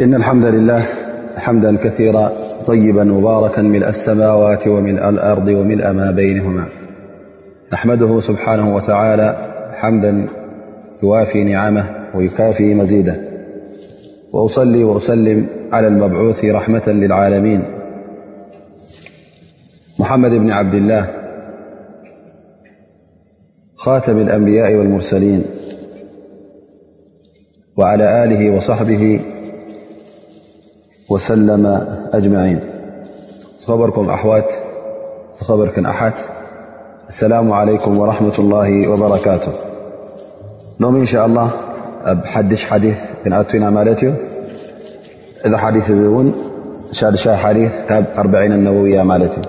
إن الحمد لله حمدا كثيرا طيبا مباركا ملء السماوات وملء الأرض وملء ما بينهما نحمده سبحانه وتعالى حمدا يوافي نعمه ويكافي مزيده وأصلي وأسلم على المبعوث رحمة للعالمين محمد بن عبد الله خاتم الأنبياء والمرسلين وعلى آله وصحبه وسلم أجمعين خبركم أحوات خبركن أحت السلام عليكم ورحمة الله وبركاته لوم إن شاء الله حدش حديث ن مالت إذا حديث ن شحديثأرعين النووية مالت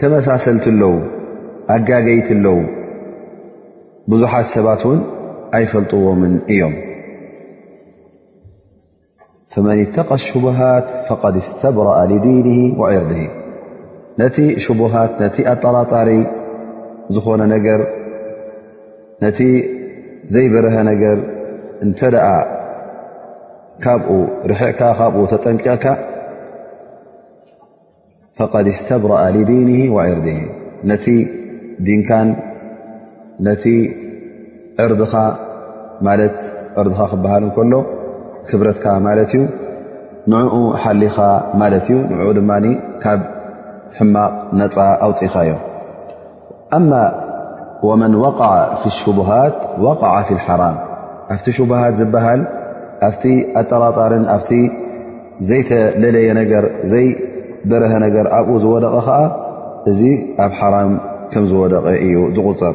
ተመሳሰልቲ ኣለዉ፣ ኣጋገይቲ ኣለዉ፣ ብዙሓት ሰባት እውን ኣይፈልጥዎምን እዮም። ፈመን ተቀ ሽቡሃት ፈቐድ ስተብረኣ ሊዲን ወዒርድ ነቲ ሽቡሃት ነቲ ኣጠራጣሪ ዝኾነ ነገር ነቲ ዘይበረሀ ነገር እንተ ደኣ ካብኡ ርሕዕካ ካብኡ ተጠንቂቕካ ፈቀድ እስተብረኣ ሊዲን ወዒርድ ነቲ ዲንካን ነቲ ዕርድኻ ማለት ዕርድኻ ክበሃል እንከሎ ክብረትካ ማለት እዩ ንዕኡ ሓሊኻ ማለት እዩ ንኡ ድማ ካብ ሕማቕ ነፃ ኣውፅኢኻ እዮም ኣማ ወመን ወቃ ፊ ሽቡሃት ወቃ ፊ ልሓራም ኣብቲ ሽቡሃት ዝበሃል ኣብቲ ኣጠራጣርን ኣብቲ ዘይተለለየ ነገር ዘይበረሀ ነገር ኣብኡ ዝወደቐ ኸዓ እዚ ኣብ ሓራም ከም ዝወደቐ እዩ ዝቑፅር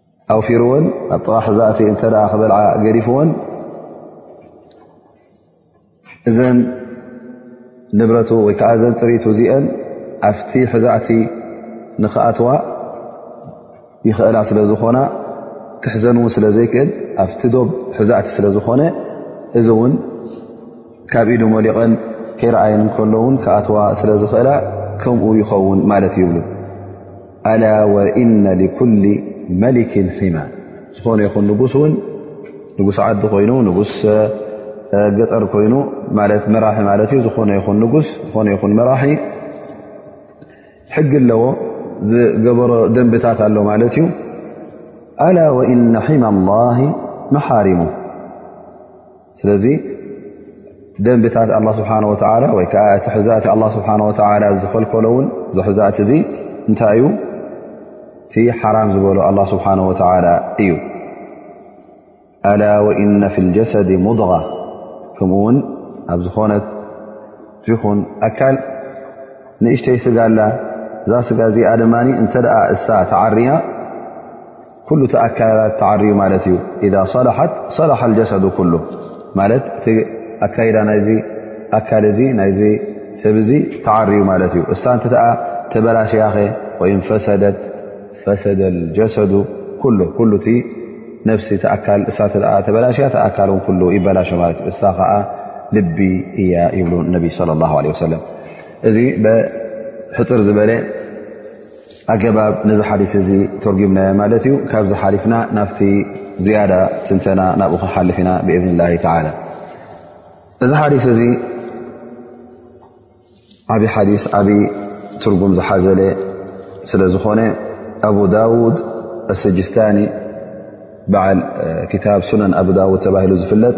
ኣውፊርወን ኣብ ጥቓ ሕዛእቲ እንተ ክበልዓ ገዲፍወን እዘን ንብረቱ ወይ ከዓ እዘን ጥሪቱ እዚአን ኣብቲ ሕዛእቲ ንክኣትዋ ይኽእላ ስለ ዝኾና ክሕዘን እውን ስለ ዘይክእል ኣብቲ ዶብ ሕዛእቲ ስለ ዝኾነ እዚ እውን ካብ ኢዱ መሊቐን ከይረኣየን እንከሎውን ክኣትዋ ስለ ዝኽእላ ከምኡ ይኸውን ማለት ይብሉ ኣላ ወእነ ሊኩል መሊክን ሒማ ዝኾነ ይኹን ንጉስ እውን ንጉስ ዓዲ ኮይኑ ንጉስ ገጠር ኮይኑ ማለት መራሒ ማለት እዩ ዝኾነ ይኹን ንጉስ ዝኾነ ይኹን መራሒ ሕጊ ኣለዎ ዝገበሮ ደንብታት ኣሎ ማለት እዩ ኣላ ወእነ ሒማ ላ መሓሪሙ ስለዚ ደንብታት ኣላ ስብሓን ወተላ ወይ ከዓ እቲ ሕዛእቲ ኣላ ስብሓን ወተላ ዝኸልከሎ እውን እዚ ሕዛእቲ እዙ እንታይ እዩ እቲ ሓራም ዝበሎ ኣላ ስብሓን ወተላ እዩ ኣላ ወእነ ፊ ልጀሰድ ሙድغ ከምኡ ውን ኣብ ዝኾነት ይኹን ኣካል ንእሽተይ ስጋ ኣላ እዛ ስጋ እዚኣ ድማ እንተ እሳ ተዓርያ ኩሉ እቲ ኣካላት ተዓርዩ ማለት እዩ ኢዛ ሰላሓት ሰላሓ ልጀሰዱ ኩሉ ማለት እቲ ኣካይዳ ናይዚ ኣካል እዚ ናይዚ ሰብ እዚ ተዓርዩ ማለት እዩ እሳ እንተ ኣ ተበላሽያኸ ወይ ፈሰደት ፈሰደ ልጀሰዱ ኩሉ ኩሉ እቲ ነፍሲ እቲ ኣካል እሳ እተ ተበላሽያ እቲ ኣካል ን ኩሉ ይበላሸ ማለት እዩ እሳ ከዓ ልቢ እያ ይብሉ ነቢ ለ ላ ለ ወሰለም እዚ ብሕፅር ዝበለ ኣገባብ ነዚ ሓዲስ እዚ ተርጉምናዮ ማለት እዩ ካብዚ ሓሊፍና ናብቲ ዝያዳ ትንተና ናብኡ ክንሓልፍ ኢና ብእብን ላ ተላ እዚ ሓዲስ እዚ ዓብዪ ሓዲስ ዓብዪ ትርጉም ዝሓዘለ ስለ ዝኾነ ኣቡ ዳውድ ኣሰጅስታኒ በዓል ክታብ ሱነን ኣቡ ዳውድ ተባሂሉ ዝፍለጥ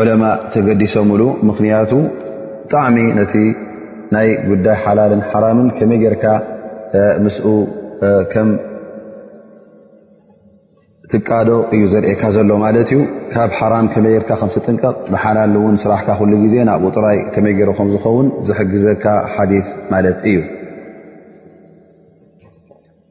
ዑለማእ ተገዲሶምሉ ምኽንያቱ ጣዕሚ ነቲ ናይ ጉዳይ ሓላልን ሓራምን ከመይ ጌርካ ምስኡ ከም ትቃዶ እዩ ዘርእካ ዘሎ ማለት እዩ ካብ ሓራም ከመይ ርካ ከምትጥንቀቕ ብሓላል እውን ስራሕካ ኩሉ ግዜ ናብኡ ጥራይ ከመይ ገይሮ ከም ዝኸውን ዝሕግዘካ ሓዲ ማለት እዩ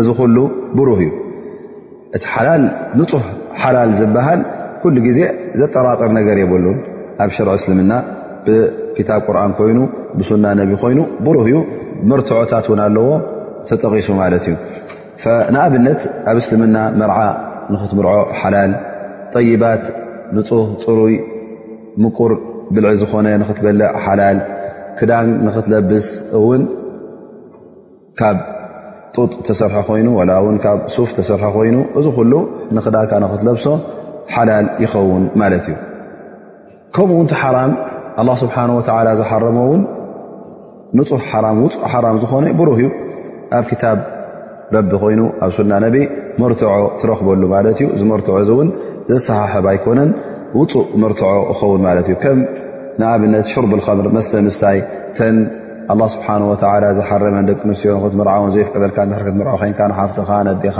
እዚ ኩሉ ብሩህ እዩ እቲ ሓላል ንፁህ ሓላል ዝበሃል ኩሉ ግዜ ዘጠራጥር ነገር የብሉን ኣብ ሽርዒ እስልምና ብክታብ ቁርን ኮይኑ ብሱና ነቢ ኮይኑ ብሩህ እዩ መርትዖታት እውን ኣለዎ ተጠቂሱ ማለት እዩ ንኣብነት ኣብ እስልምና መርዓ ንክትምርዖ ሓላል ጠይባት ንፁህ ፅሩይ ምቁር ብልዒ ዝኾነ ንክትበልዕ ሓላል ክዳን ንክትለብስ እውን ካብ ጡጥ ተሰርሐ ኮይኑ ላ ውን ካብ ሱፍ ተሰርሐ ኮይኑ እዚ ኩሉ ንክዳካ ንክትለብሶ ሓላል ይኸውን ማለት እዩ ከምኡ ውን ሓራም ኣላ ስብሓን ወተላ ዝሓረሞ ውን ንፁሕ ሓራም ውፁእ ሓራም ዝኾነ ብሩህ እዩ ኣብ ክታብ ረቢ ኮይኑ ኣብ ሱና ነቢ መርትዖ ትረኽበሉ ማለት እዩ እዚ መርትዖ እዚ እውን ዘሰሓሕብ ኣይኮነን ውፁእ መርትዖ እኸውን ማለት እዩ ከም ንኣብነት ሽርብ ልከምር መስተ ምስታይ ተን ኣላ ስብሓን ወተላ ዝሓረመን ደቂ ኣንስትዮ ንክትምርዓውን ዘይፍቀደልካ ድሕር ክትምርዖ ኮንካ ንሓፍትኻ ነዴኻ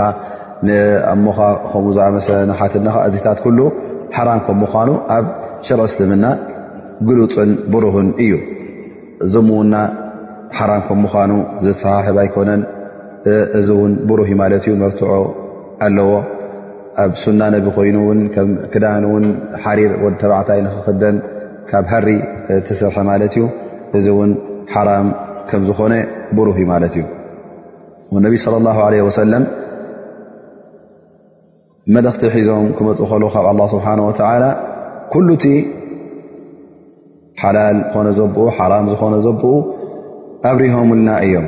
ንኣሞኻ ከምኡ ዝኣመሰለ ንሓትነኻ እዚታት ኩሉ ሓራም ከም ምኳኑ ኣብ ሽር እስልምና ግሉፅን ብሩህን እዩ እዚምውና ሓራም ከም ምኳኑ ዘሰሓሕብ ኣይኮነን እዚ እውን ብሩህ ዩ ማለት እዩ መርትዖ ኣለዎ ኣብ ሱና ነቢ ኮይኑ ውን ከም ክዳን ውን ሓሪር ወ ተባዕታይ ንክክደን ካብ ሃሪ ተሰርሐ ማለት እዩ እዚ እውን ሓራም ከም ዝኾነ ብሩህ እዩ ማለት እዩ ነቢ صለ ላ ለ ወሰለም መልእኽቲ ሒዞም ክመፁ ከል ካብ ኣላ ስብሓን ወተላ ኩሉ እቲ ሓላል ዝኾነ ዘብኡ ሓራም ዝኾነ ዘብኡ ኣብሪሆምልና እዮም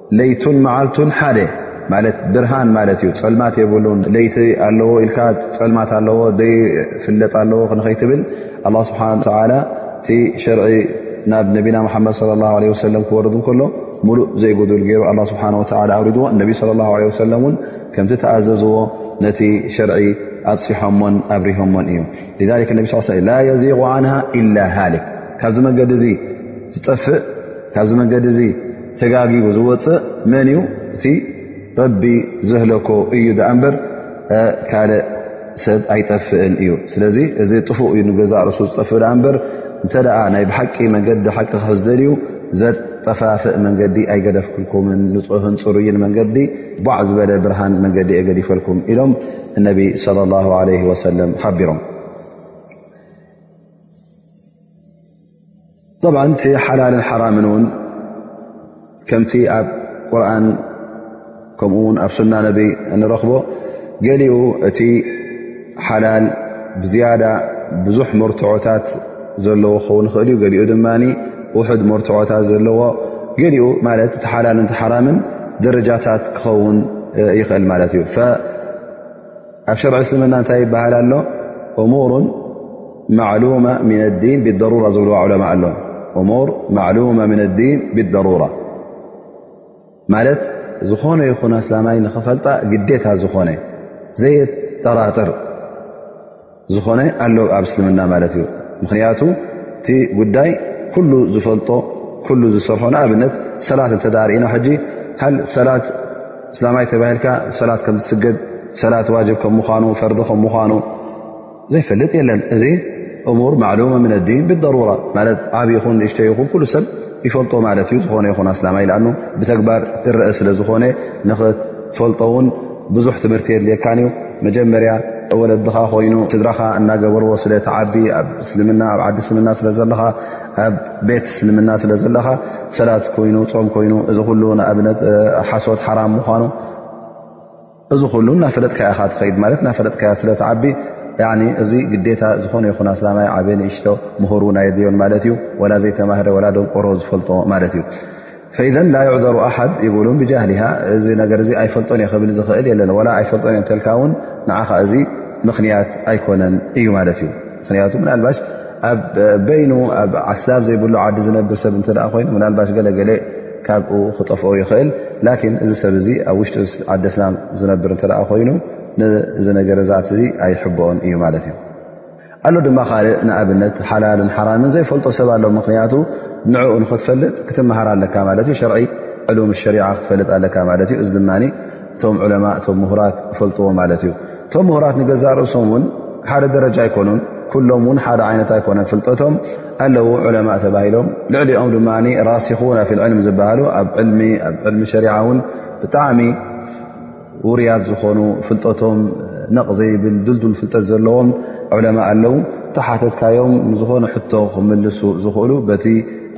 ለይቱን መዓልቱን ሓደ ማለት ብርሃን ማለት እዩ ፀልማት የብሉን ለይቲ ኣለዎ ኢልካ ፀልማት ኣለዎ ዘይፍለጥ ኣለዎ ክንኸይትብል ኣላ ስብሓን ተላ እቲ ሸርዒ ናብ ነቢና ሓመድ ለ ላ ለ ወሰለም ክወርዱ ከሎ ሙሉእ ዘይጉዱል ገይሩ ኣላ ስብሓን ወተላ ኣውሪድዎ እነቢ ለ ላ ለ ወሰለም እውን ከምቲ ተኣዘዝዎ ነቲ ሸርዒ ኣብፅሖሞን ኣብሪሆሞን እዩ ሊክ ነቢ ስ ላ የዚቁ ዓንሃ ኢላ ሃሊክ ካብዚ መንገዲ እዚ ዝጠፍእ ካብዚ መንገዲ እዚ ተጋጊቡ ዝወፅእ መን እዩ እቲ ረቢ ዘህለኮ እዩ ዳኣ እምበር ካልእ ሰብ ኣይጠፍእን እዩ ስለዚ እዚ ጥፉእ እዩ ንገዛ ርእሱ ዝጠፍእ ዳኣ እምበር እንተ ናይ ብሓቂ መንገዲ ሓቂ ክሕዝ ደልዩ ዘጠፋፍእ መንገዲ ኣይገደፍክልኩምን ንፁህን ፅሩይን መንገዲ ቧዕ ዝበለ ብርሃን መንገዲ እየ ገዲፈልኩም ኢሎም እነቢ ለ ላ ለ ወሰለም ሓቢሮም ጠብዓ እቲ ሓላልን ሓራምን እውን ከምቲ ኣብ ቁርን ከምኡ ውን ኣብ ሱና ነቢ እንረኽቦ ገሊኡ እቲ ሓላል ብዝያዳ ብዙሕ መርትዖታት ዘለዎ ክኸውን ይኽእል እዩ ገሊኡ ድማ ውሕድ መርትዖታት ዘለዎ ገሊኡ ማለት እቲ ሓላልን ሓራምን ደረጃታት ክኸውን ይኽእል ማለት እዩ ኣብ ሸርዒ እስልምና እንታይ ይበሃል ኣሎ ሙር ማሉማ ን ዲን ብضሩራ ዝብልዋ ዑለማ ኣሎ ሙር ማሉማ ን ዲን ብضሩራ ማለት ዝኾነ ይኹን ኣስላማይ ንኽፈልጣ ግዴታ ዝኾነ ዘየጠራጥር ዝኾነ ኣሎ ኣብ እስልምና ማለት እዩ ምኽንያቱ እቲ ጉዳይ ኩሉ ዝፈልጦ ኩሉ ዝሰርሖ ንኣብነት ሰላት እተ ርእና ሕጂ ሃል ሰላት እስላማይ ተባሂልካ ሰላት ከም ዝስገድ ሰላት ዋጅብ ከም ምኳኑ ፈርዲ ከም ምኳኑ ዘይፈልጥ የለን እዚ እሙር ማዕሉማ ምን ኣዲን ብضሩራ ማለት ዓብ ይኹን ንእሽተ ይኹን ኩሉ ሰብ ይፈልጦ ማለት እዩ ዝኾነ ይኹን ኣስላማይ ኣ ብተግባር እረአ ስለ ዝኾነ ንኽትፈልጦ ውን ብዙሕ ትምህርቲ የድልየካን እዩ መጀመርያ ወለድኻ ኮይኑ ስድራኻ እናገበርዎ ስለ ተዓቢ ኣብ እስልምና ኣብ ዓዲ እስልምና ስለ ዘለኻ ኣብ ቤት እስልምና ስለ ዘለኻ ሰላት ኮይኑ ፆም ኮይኑ እዚ ኩሉ ንኣብነት ሓሶት ሓራም ምኳኑ እዚ ኩሉ እናፈለጥካያ ኢኻ ትኸይድ ማለት እናፈለጥካያ ስለ ተዓቢ እዚ ግዴታ ዝኾነ ይኹን ኣስላማይ ዓበ ንእሽቶ ምሁር እውን ኣየድልዮን ማለት እዩ ወላ ዘይተማህረ ወላ ደንቆሮ ዝፈልጦ ማለት እዩ ፈኢዘ ላ ይዕዘሩ ኣሓድ ይብሉ ብጃህሊሃ እዚ ነገር እዚ ኣይፈልጦን እየ ክብል ዝኽእል የለን ዋላ ኣይፈልጦን እየ እንተልካ እውን ንዓኻ እዚ ምኽንያት ኣይኮነን እዩ ማለት እዩ ምኽንያቱ ምናልባሽ ኣብ በይኑ ኣብ ዓስላብ ዘይብሉ ዓዲ ዝነብር ሰብ እንተ ኮይኑ ምናልባሽ ገለገለ ካብኡ ክጠፍኦ ይኽእል ላኪን እዚ ሰብ እዚ ኣብ ውሽጢ ዓዲ እስላም ዝነብር እንተ ኮይኑ ንዚ ነገር ዛት እዚ ኣይሕብኦን እዩ ማለት እዩ ኣሎ ድማ ካልእ ንኣብነት ሓላልን ሓራምን ዘይፈልጦ ሰብ ኣሎ ምክንያቱ ንዕኡ ንክትፈልጥ ክትምሃር ኣለካ ማለት እዩ ሸርዒ ዕሉም ሸሪዓ ክትፈልጥ ኣለካ ማለት እዩ እዚ ድማ እቶም ዑለማ እቶም ምሁራት ይፈልጥዎ ማለት እዩ እቶም ምሁራት ንገዛ ርእሶም እውን ሓደ ደረጃ ኣይኮኑን ኩሎም እውን ሓደ ዓይነት ኣይኮነን ፍልጠቶም ኣለዉ ዑለማ ተባሂሎም ልዕሊኦም ድማ ራሲኹን ኣፊልዕልሚ ዝበሃሉ ኣብ ዕልሚ ሸሪዓ እውን ብጣዕሚ ውርያት ዝኾኑ ፍልጠቶም ነቕ ዘይብል ድልዱል ፍልጠት ዘለዎም ዑለማ ኣለዉ ተሓተትካዮም ንዝኾነ ሕቶ ክምልሱ ዝኽእሉ በቲ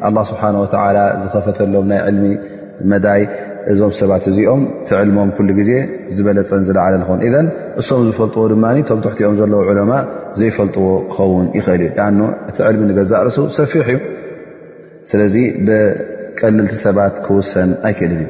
ኣላ ስብሓን ወተዓላ ዝኸፈተሎም ናይ ዕልሚ መዳይ እዞም ሰባት እዚኦም ትዕልሞም ኩሉ ግዜ ዝበለፀን ዝለዓለ ንኸውን እዘን እሶም ዝፈልጥዎ ድማ ቶም ትሕቲኦም ዘለዉ ዑለማ ዘይፈልጥዎ ክኸውን ይኽእል እዩ ኣኑ እቲ ዕልሚ ንገዛእ ርሱ ሰፊሕ እዩ ስለዚ ብቀልልቲ ሰባት ክውሰን ኣይክእልን እዩ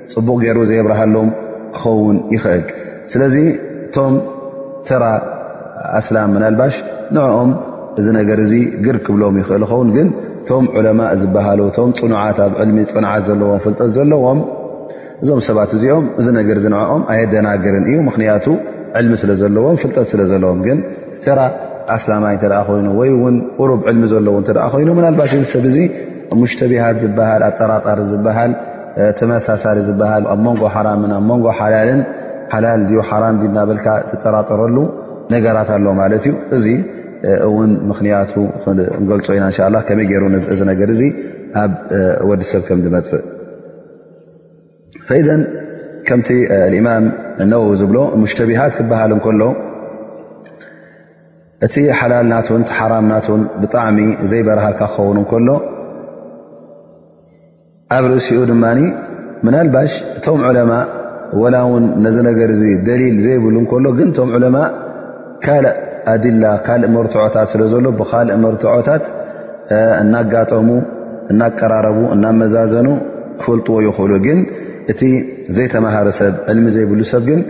ፅቡቕ ገይሩ ዘየብርሃሎም ክኸውን ይኽእል ስለዚ እቶም ተራ ኣስላም ምናልባሽ ንዕኦም እዚ ነገር እዚ ግር ክብሎም ይኽእል ይኸውን ግን እቶም ዑለማእ ዝበሃሉ እቶም ፅኑዓት ኣብ ዕልሚ ፅንዓት ዘለዎም ፍልጠት ዘለዎም እዞም ሰባት እዚኦም እዚ ነገር እዚ ንዕኦም ኣየደናግርን እዩ ምኽንያቱ ዕልሚ ስለ ዘለዎም ፍልጠት ስለ ዘለዎም ግን ተራ ኣስላማይ እተ ኮይኑ ወይ እውን ቁሩብ ዕልሚ ዘለዎ እተ ኮይኑ ምናልባሽ እዚ ሰብ እዚ ሙሽተቢሃት ዝበሃል ኣጠራጣሪ ዝበሃል ተመሳሳሊ ዝበሃል ኣብ መንጎ ሓራምን ኣብ መንጎ ሓላልን ሓላል ድዩ ሓራም ዩ እናበልካ ትጠራጠረሉ ነገራት ኣሎ ማለት እዩ እዚ እውን ምኽንያቱ ክንገልፆ ኢና እንሻ ላ ከመይ ገይሩ እዚ ነገር እዚ ኣብ ወዲ ሰብ ከም ዝመፅእ ፈኢዘን ከምቲ ልእማም እነው ዝብሎ ሙሽተቢሃት ክበሃል እንከሎ እቲ ሓላል ናትን ሓራም ናትን ብጣዕሚ ዘይበረሃልካ ክኸውን እንከሎ ኣብ ርእሲኡ ድማ ምናልባሽ እቶም ዑለማ ወላ ውን ነዚ ነገር እዚ ደሊል ዘይብሉ እንከሎ ግን እቶም ዑለማ ካልእ ኣድላ ካልእ መርትዖታት ስለ ዘሎ ብካልእ መርትዖታት እናጋጠሙ እናቀራረቡ እናመዛዘኑ ክፈልጥዎ ይኽእሉ ግን እቲ ዘይተማሃረ ሰብ ዕልሚ ዘይብሉ ሰብ ግን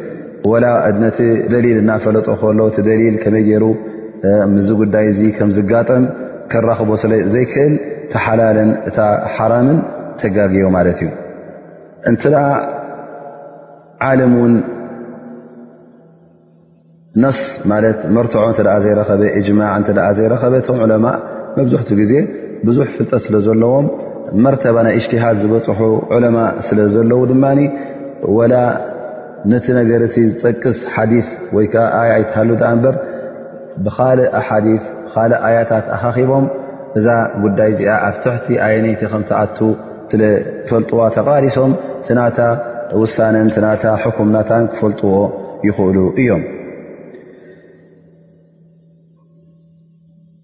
ወላ ነቲ ደሊል እናፈለጦ ከሎ እቲ ደሊል ከመይ ገይሩ ምዚ ጉዳይ እዚ ከም ዝጋጠም ከራኽቦ ስለ ዘይክእል እቲ ሓላልን እታ ሓራምን ተጋግዮ ማለት እዩ እንተ ደኣ ዓለም እውን ነስ ማለት መርትዖ እተ ዘይረኸበ እጅማዕ እተ ዘይረኸበ እቶም ዑለማ መብዝሕቲ ግዜ ብዙሕ ፍልጠት ስለ ዘለዎም መርተባ ናይ እጅትሃድ ዝበፅሑ ዑለማ ስለ ዘለዉ ድማ ወላ ነቲ ነገር እቲ ዝጠቅስ ሓዲፍ ወይ ከዓ ኣያ ኣይትሃሉ ድኣ እምበር ብካልእ ኣሓዲፍ ብካልእ ኣያታት ኣኻኺቦም እዛ ጉዳይ እዚኣ ኣብ ትሕቲ ኣየነይቲ ከም ትኣቱ ስለ ዝፈልጥዋ ተቓሊሶም ትናታ ውሳነን ትናታ ሕኩም ናታን ክፈልጥዎ ይኽእሉ እዮም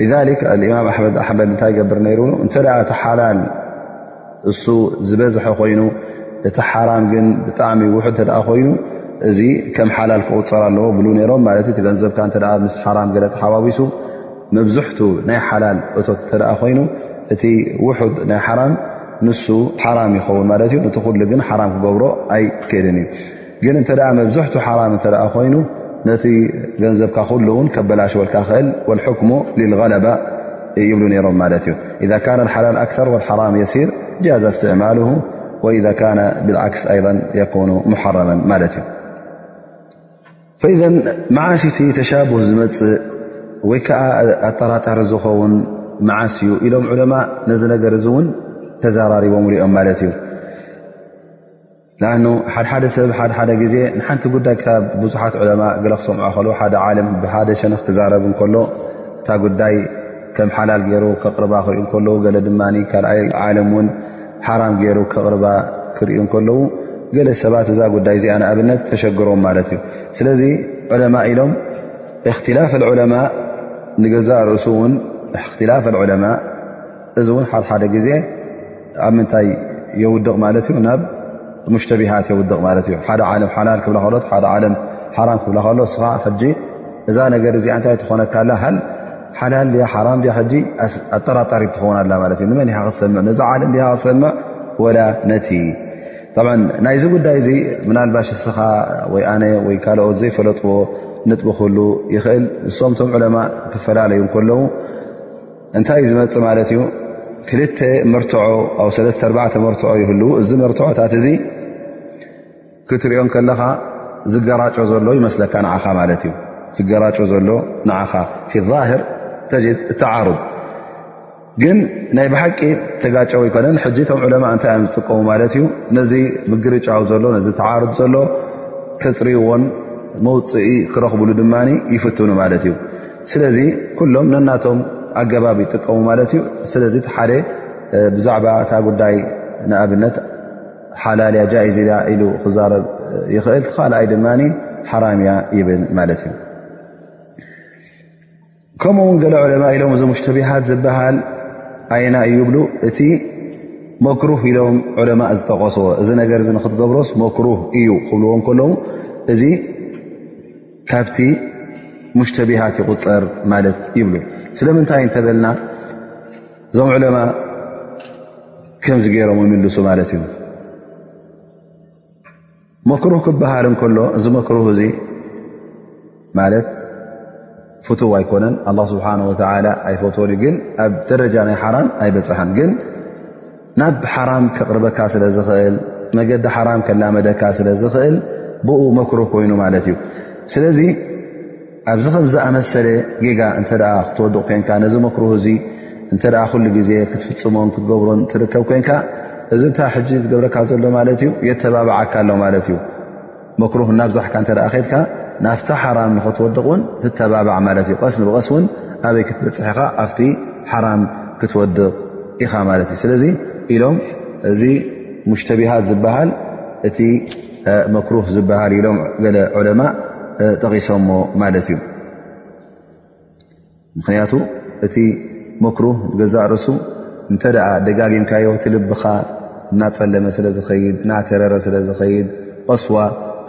ሊዛሊክ ኣልእማም ኣሕመድ ኣሕመድ እንታይ ገብር ነይሩ እንተ እቲ ሓላል እሱ ዝበዝሐ ኮይኑ እቲ ሓራም ግን ብጣዕሚ ውሑድ እተ ኮይኑ እዚ ከም ሓላል ክቁፅር ኣለዎ ብሉ ነይሮም ማለት ዩ ገንዘብካ እተ ምስ ሓራም ገለ ተሓዋዊሱ መብዝሕቱ ናይ ሓላል እቶት እተ ኮይኑ እቲ ውሑድ ናይ ሓራም ንሱ ሓራም ይኸውን ማለት እዩ እቲ ኩሉ ግን ሓራም ክገብሮ ኣይክእልን እዩ ግን እንተ መብዝሕቱ ሓራም እተ ኮይኑ ነቲ ገንዘብካ ኩሉ እውን ከበላሽወልካ ክእል ወልሕክሙ ልልغለባ ይብሉ ነይሮም ማለት እዩ ኢዛ ካነ ሓላል ኣክር ወሓራም የሲር ጃዛ እስትዕማል ወኢዛ ካነ ብልዓክስ ኣይ የኮኑ ሙሓረመን ማለት እዩ ፈኢዘ መዓስ እቲ ተሻቡህ ዝመፅእ ወይ ከዓ ኣጠራጣሪ ዝኸውን መዓስ እዩ ኢሎም ዑለማ ነዚ ነገር እዚ እውን ተዘራሪቦም ሪኦም ማለት እዩ ንኣኑ ሓደሓደ ሰብ ሓደሓደ ግዜ ንሓንቲ ጉዳይ ካብ ብዙሓት ዕለማ ገለ ክሰምዖ ከል ሓደ ዓለም ብሓደ ሸነኽ ክዛረብ እንከሎ እታ ጉዳይ ከም ሓላል ገይሩ ከቕርባ ክሪኡ ከለዉ ገለ ድማ ካልኣይ ዓለም እውን ሓራም ገይሩ ከቕርባ ክሪኡ ከለዉ ገለ ሰባት እዛ ጉዳይ እዚኣ ንኣብነት ተሸግሮም ማለት እዩ ስለዚ ዕለማ ኢሎም እክትላፍ ዕለማ ንገዛእ ርእሱ እውን እክትላፍ ዕለማ እዚ እውን ሓደሓደ ግዜ ኣብ ምንታይ የውድቕ ማለት እዩ ናብ ሙሽተቢሃት የውድቕ ማለት እዩ ሓደ ዓለም ሓላል ክብላ ከሎት ሓደ ዓለም ሓራም ክብላ ከሎ እስኻ ሕጂ እዛ ነገር እዚኣ እንታይ ትኾነካ ኣላ ሃል ሓላል ድያ ሓራም ድያ ሕጂ ኣጠራጣሪ ትኸውን ኣላ ማለት እዩ ንመን ኢኻ ክትሰምዕ ነዚ ዓለም ዲኻ ክትሰምዕ ወላ ነቲ ብ ናይዚ ጉዳይ እዚ ምናልባሽ እስኻ ወይ ኣነ ወይ ካልኦት ዘይፈለጥዎ ንጥቢ ክህሉ ይኽእል ንሶም እቶም ዕለማ ክፈላለዩ ከለዉ እንታይ እዩ ዝመፅእ ማለት እዩ ክልተ መርትዖ ኣብ ሰለስተ ኣርባዕተ መርትዖ ይህልው እዚ መርትዖታት እዚ ክትሪኦ ከለኻ ዝገራጮ ዘሎ ይመስለካ ንዓኻ ማለት እዩ ዝገራጮ ዘሎ ንዓኻ ፊ ዛህር ተጅድ ተዓሩብ ግን ናይ ብሓቂ ተጋጨው ኣይኮነን ሕጂ እቶም ዑለማ እንታይ እዮም ዝጥቀሙ ማለት እዩ ነዚ ምግርጫው ዘሎ ነዚ ተዓርድ ዘሎ ከፅርዎን መውፅኢ ክረኽብሉ ድማ ይፍትኑ ማለት እዩ ስለዚ ኩሎም ነናቶም ኣገባብ ይጥቀሙ ማለት እዩ ስለዚ ሓደ ብዛዕባ እታ ጉዳይ ንኣብነት ሓላልያ ጃኢዝ ኢያ ኢሉ ክዛረብ ይኽእል ትካልኣይ ድማ ሓራም እያ ይብል ማለት እዩ ከምኡ ውን ገለ ዕለማ ኢሎም እዚ ሙሽተቢሃት ዝበሃል ኣየና እዩ ይብሉ እቲ መክሩህ ኢሎም ዕለማ ዝጠቀስዎ እዚ ነገር እዚ ንክትገብሮስ መክሩህ እዩ ክብልዎ ከለዉ እዚ ካብቲ ሙሽተቢሃት ይቁፀር ማለት ይብሉ ስለምንታይ እንተበልና እዞም ዕለማ ከምዚ ገይሮም ይምልሱ ማለት እዩ መክሩህ ክበሃል እንከሎ እዚ መክሩህ እዚ ማለት ፍቱው ኣይኮነን ኣላ ስብሓን ወተላ ኣይፈትዎን እዩ ግን ኣብ ደረጃ ናይ ሓራም ኣይበፅሐን ግን ናብ ሓራም ከቕርበካ ስለ ዝኽእል መገዲ ሓራም ከላመደካ ስለ ዝኽእል ብኡ መክሮ ኮይኑ ማለት እዩ ስለዚ ኣብዚ ከም ዝኣመሰለ ጌጋ እንተ ክትወድቕ ኮንካ ነዚ መክሩህ እዚ እንተ ኩሉ ግዜ ክትፍፅሞን ክትገብሮን ትርከብ ኮንካ እዚ እንታ ሕጂ ዝገብረካ ዘሎ ማለት እዩ የተባብዓካ ኣሎ ማለት እዩ መክሩህ እናብዛሕካ እተ ከድካ ናፍቲ ሓራም ንክትወድቕ ውን ትተባባዕ ማለት እዩ ቀስ ንብቐስ ውን ኣበይ ክትበፅሐ ኢኻ ኣብቲ ሓራም ክትወድቕ ኢኻ ማለት እዩ ስለዚ ኢሎም እዚ ሙሽተቢሃት ዝበሃል እቲ መክሩህ ዝበሃል ኢሎም ገለ ዑለማ ጠቒሶሞ ማለት እዩ ምኽንያቱ እቲ መክሩህ ገዛእ ርእሱ እንተ ደኣ ደጋጊምካዮ እቲ ልብኻ እናጸለመ ስለ ዝኸይድ እናከረረ ስለ ዝኸይድ ቐስዋ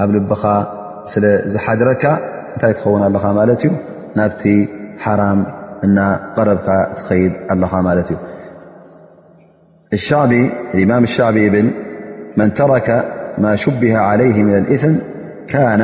ኣብ ልብኻ ስለ ዝሓድረካ እንታይ ትኸውን ኣለኻ ማለት እዩ ናብቲ ሓራም እናቐረብካ ትኸይድ ኣለኻ ማለት እዩ ማም ሻዕቢ ይብል መን ተረከ ማ ሽቢሃ ዓለይህ ምና ልእም ካነ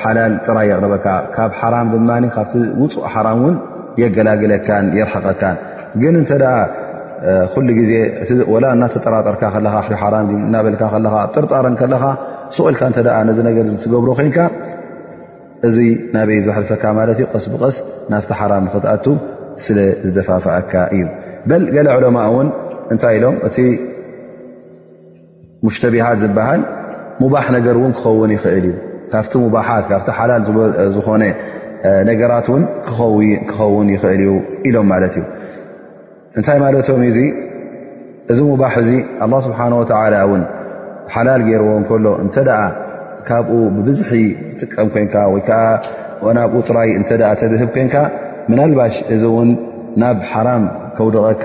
ሓላል ጥራይ የቕርበካ ካብ ሓራም ድማ ካብቲ ውፁእ ሓራም እውን የገላግለካን የርሓቐካን ግን እንተ ኩሉ ግዜ እቲ ወላ እናተጠራጠርካ ከለኻ ሓራ እናበልካ ከለኻ ጥርጣርን ከለኻ ስቕኢልካ እተ ነዚ ነገር ዝትገብሮ ኮንካ እዚ ናበይ ዘሕልፈካ ማለት እዩ ቀስ ብቐስ ናብቲ ሓራም ንክትኣቱ ስለ ዝደፋፍኣካ እዩ በል ገለ ዕለማ እውን እንታይ ኢሎም እቲ ሙሽተቢሃት ዝበሃል ሙባሕ ነገር እውን ክኸውን ይኽእል እዩ ካብቲ ሙባሓት ካብቲ ሓላል ዝኾነ ነገራት እውን ክኸውን ይኽእል እዩ ኢሎም ማለት እዩ እንታይ ማለቶም እዙ እዚ ሙባሕ እዚ ኣላ ስብሓን ወተላ እውን ሓላል ገይርዎ እንከሎ እንተ ደኣ ካብኡ ብብዝሒ ትጥቀም ኮንካ ወይ ከዓ ናብኡ ጥራይ እተ ተድህብ ኮንካ ምናልባሽ እዚ እውን ናብ ሓራም ከውድቐካ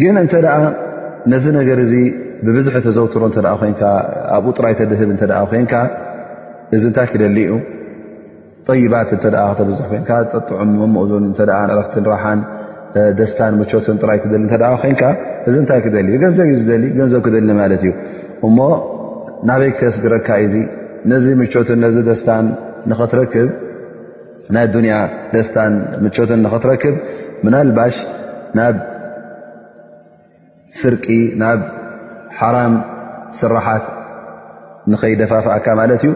ግን እንተ ነዚ ነገር እዚ ብብዝሒ ተዘውትሮ እተ ኮንካ ኣብኡ ጥራይ ተድህብ እተ ኮንካ እዚ እንታይ ክደሊ እዩ ጠይባት እተ ከተብዝሕ ኮንካ ጠጥዑም መሞእዞን እተ ንረፍትን ራሓን ደስታን መቾትን ጥራይ ትደሊ እተ ኮንካ እዚ እንታይ ክደሊ እዩ ገንዘብ እዩ ዝደሊ ገንዘብ ክደሊ ማለት እዩ እሞ ናበይ ክተስግረካ እዩዙ ነዚ ምቾትን ነዚ ደስታን ንኸትረክብ ናይ ኣዱንያ ደስታን ምቾትን ንኽትረክብ ምናልባሽ ናብ ስርቂ ናብ ሓራም ስራሓት ንኸይደፋፍኣካ ማለት እዩ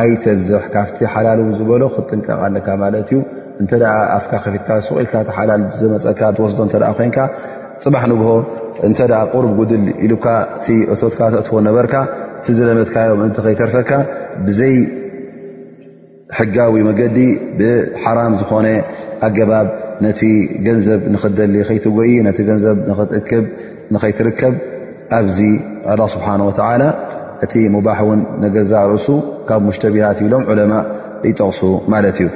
ኣይተብዝሕ ካብቲ ሓላል ውን ዝበሎ ክትጥንቀቕ ኣለካ ማለት እዩ እንተ ኣፍካ ከፊትካ ሱቕኢልካ ሓላል ዘመፀካ ትወስዶ እተ ኮይንካ ፅባሕ ንግሆ እንተ ቁርብ ጉድል ኢሉካ እቲ እቶትካ ተእትዎ ነበርካ እቲ ዝለመትካዮ ምእንቲ ከይተርፈካ ብዘይ ሕጋዊ መገዲ ብሓራም ዝኾነ ኣገባብ ነቲ ገንዘብ ንኽትደሊ ከይትጎይ ነቲ ገንዘብ ንኽትእክብ ንኸይትርከብ ኣብዚ ኣላ ስብሓን ወተዓላ እቲ ሙባሕ እውን ነገዛ ርእሱ ካብ ሙሽተቢሃት ኢሎም ዑለማ ይጠቕሱ ማለት እዩ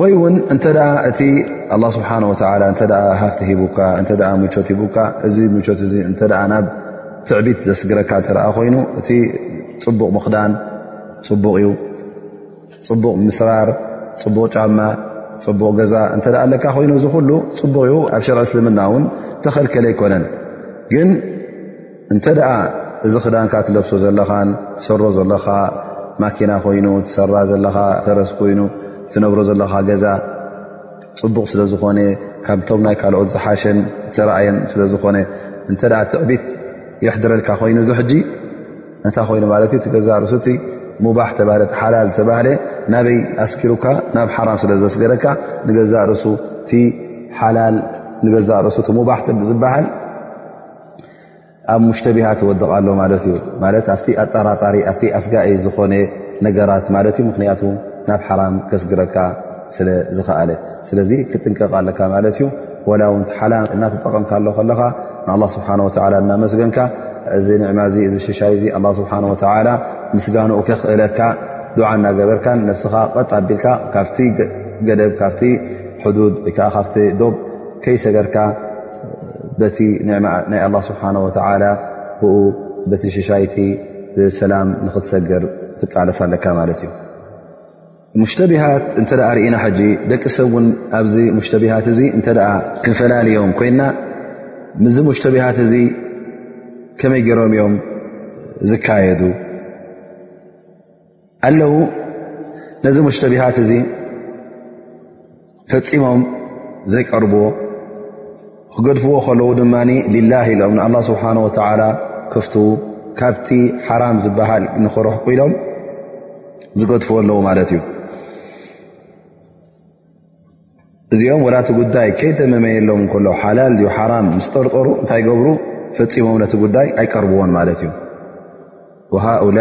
ወይ ውን እንተ እቲ ኣላ ስብሓን ወተላ እተ ሃፍቲ ሂቡካ እተ ሙቾት ሂቡካ እዚ ሙቾት እዚ እተ ናብ ትዕቢት ዘስግረካ እተኣ ኮይኑ እቲ ፅቡቕ ምኽዳን ፅቡቕ እዩ ፅቡቕ ምስራር ፅቡቕ ጫማ ፅቡቕ ገዛ እተ ኣለካ ኮይኑ እዚ ኩሉ ፅቡቕ እዩ ኣብ ሸርዒ እስልምና እውን ተኸልከለ ኣይኮነን ግን እንተ ደኣ እዚ ክዳንካ ትለብሶ ዘለኻን ትሰሮ ዘለኻ ማኪና ኮይኑ ትሰራ ዘለኻ ፈረስ ኮይኑ ትነብሮ ዘለኻ ገዛ ፅቡቕ ስለ ዝኾነ ካብቶም ናይ ካልኦት ዝሓሸን ተረእየን ስለ ዝኾነ እንተ ትዕቢት የሕድረልካ ኮይኑ እዚ ሕጂ እንታይ ኮይኑ ማለት እዩ ትገዛ ርሱቲ ሙባሕ ተባህለ ሓላል ተባህለ ናበይ ኣስኪሩካ ናብ ሓራም ስለ ዘስገረካ ንገዛ ርሱ ቲ ሓላል ንገዛ ርሱቲ ሙባሕ ዝበሃል ኣብ ሙሽተቢሃ ትወድቕ ኣሎ ማለት እዩ ማለት ኣብቲ ኣጠራጣሪ ኣብቲ ኣስጋኢ ዝኾነ ነገራት ማለት እዩ ምኽንያቱ ናብ ሓራም ከስግረካ ስለ ዝኸኣለ ስለዚ ክጥንቀቕ ኣለካ ማለት እዩ ወላ ውን ሓላ እናተጠቐምካ ኣሎ ከለኻ ንኣ ስብሓ ወላ እናመስገንካ እዚ ንዕማ እዚ እዚ ሽሻይ እዚ ኣ ስብሓ ወላ ምስጋንኡ ከኽእለካ ዱዓ እናገበርካ ነብስኻ ቐጥ ኣቢልካ ካብቲ ገደብ ካብቲ ሕዱድ ወይከዓ ካብቲ ዶብ ከይሰገርካ በቲ ኒዕማ ናይ ኣላ ስብሓን ወተዓላ ብኡ በቲ ሽሻይቲ ብሰላም ንኽትሰገር ትቃለስ ኣለካ ማለት እዩ ሙሽተቢሃት እንተ ርእና ሕጂ ደቂ ሰብ እውን ኣብዚ ሙሽተቢሃት እዚ እንተ ክንፈላልዮም ኮይና ምዚ ሙሽተቢሃት እዚ ከመይ ገይሮም እዮም ዝካየዱ ኣለዉ ነዚ ሙሽተቢሃት እዚ ፈፂሞም ዘይቀርብዎ ክገድፍዎ ከለዉ ድማ ሊላ ኢሎም ንኣላ ስብሓን ወተላ ክፍት ካብቲ ሓራም ዝበሃል ንክረሕቁ ኢሎም ዝገድፍዎ ኣለዉ ማለት እዩ እዚኦም ወላ እቲ ጉዳይ ከይተመመየሎም ከሎ ሓላል ዩ ሓራም ምስ ጠርጠሩ እንታይ ገብሩ ፈፂሞም ነቲ ጉዳይ ኣይቀርብዎን ማለት እዩ ወሃኡላ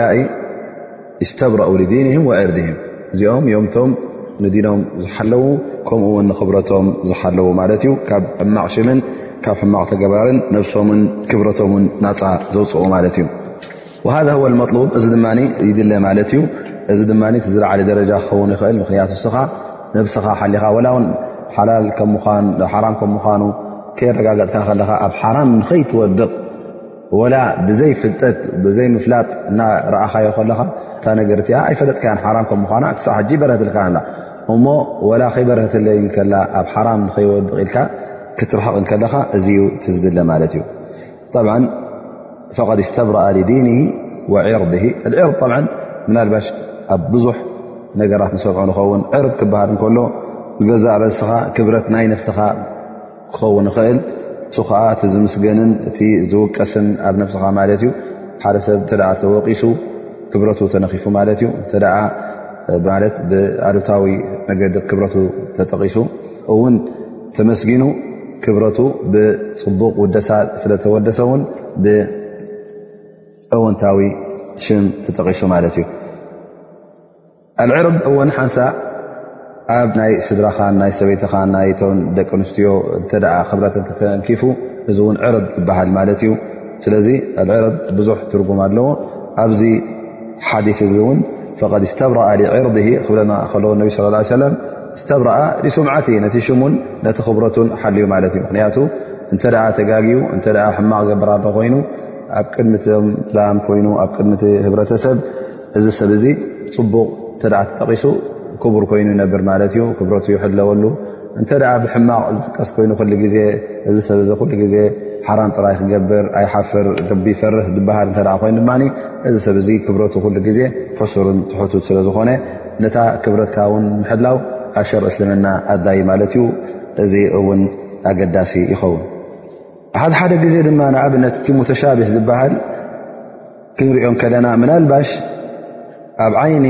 እስተብረኡ ዲንህም ወዕርድህም እዚኦም ዮምቶም ንዲኖም ዝሓለዉ ከምኡ ውን ንክብረቶም ዝሓለዉ ማለት እዩ ካብ ሕማቕ ሽምን ካብ ሕማቕ ተገባርን ነብሶምን ክብረቶምን ናፃ ዘውፅኡ ማለት እዩ ወሃ ወ መጥሉብ እዚ ድማ ይድለ ማለት እዩ እዚ ድማ እቲ ዝለዓለ ደረጃ ክኸውን ይኽእል ምኽንያቱ እስኻ ነብስኻ ሓሊኻ ወላ ውን ሓላል ሓራም ከም ምዃኑ ከየረጋገፅካ ከለኻ ኣብ ሓራም ንኸይትወድቕ ወላ ብዘይ ፍልጠት ብዘይ ምፍላጥ እና ረኣኻዮ ከለኻ እታ ነገር እቲኣ ኣይፈለጥካያ ሓራም ከም ምኳና ክሳዕ ሕጂ ይበረህትልካ ንላ እሞ ወላ ከይበረህትለይ ከላ ኣብ ሓራም ንኸይወድቕ ኢልካ ክትርሕቕ ከለኻ እዚዩ እቲ ዝድለ ማለት እዩ ጠብዓ ፈቐድ ስተብረኣ ዲን ወዕርድ ዕርድ ጠ ምናልባሽ ኣብ ብዙሕ ነገራት ንሰምዖ ንኸውን ዕርድ ክበሃል እንከሎ ንገዛእ ርእስኻ ክብረት ናይ ነፍስኻ ክኸውን ይኽእል እሱ ከዓ እቲ ዝምስገንን እቲ ዝውቀስን ኣብ ነፍስኻ ማለት እዩ ሓደ ሰብ እተ ተወቂሱ ክብረቱ ተነኺፉ ማለት እዩ እተ ማለት ብኣሉታዊ መገዲ ክብረቱ ተጠቒሱ እውን ተመስጊኑ ክብረቱ ብፅቡቕ ውደሳ ስለተወደሰ እውን ብእወንታዊ ሽም ተጠቒሱ ማለት እዩ ኣልዕርብ እወን ሓንሳ ኣብ ናይ ስድራኻን ናይ ሰበይትኻ ናይቶን ደቂ ኣንስትዮ እተ ክብረት ተተንኪፉ እዚ እውን ዕርብ ይበሃል ማለት እዩ ስለዚ ኣልዕርብ ብዙሕ ትርጉም ኣለዎ ኣብዚ ሓዲ እዚ እውን ፈቐድ ስተብረኣ ሊዕርድ ክብለና ከለዎ ነቢ ስ ሰለም ስተብረኣ ሱምዓት እዩ ነቲ ሽሙን ነቲ ክብረቱን ሓልዩ ማለት እዩ ምክንያቱ እንተ ተጋግዩ እተ ሕማቕ ገብር ኣሎ ኮይኑ ኣብ ቅድሚ ላም ኮይኑ ኣብ ቅድሚ ህብረተሰብ እዚ ሰብ እዚ ፅቡቕ እተ ተጠቂሱ ክቡር ኮይኑ ይነብር ማለት እዩ ክብረቱ ይሕለወሉ እንተ ብሕማቕ ዝጥቀስ ኮይኑ ሉ ግዜ እዚ ሰብ ዚ ሉ ግዜ ሓራም ጥራይ ክገብር ኣይሓፍር ቢፈርህ ዝበሃል ኮይኑ ድማ እዚ ሰብ እዚ ክብረቱ ሉ ግዜ ሕሱርን ትሕቱት ስለዝኾነ ነታ ክብረትካ ውን ምሕላው ኣብ ሸር እስልምና ኣድላይ ማለት እዩ እዚ እውን ኣገዳሲ ይኸውን ሓደ ሓደ ግዜ ድማ ንኣብነት እቲ ሙተሻቢህ ዝበሃል ክንሪኦ ከለና ምናልባሽ ኣብ ዓይኒ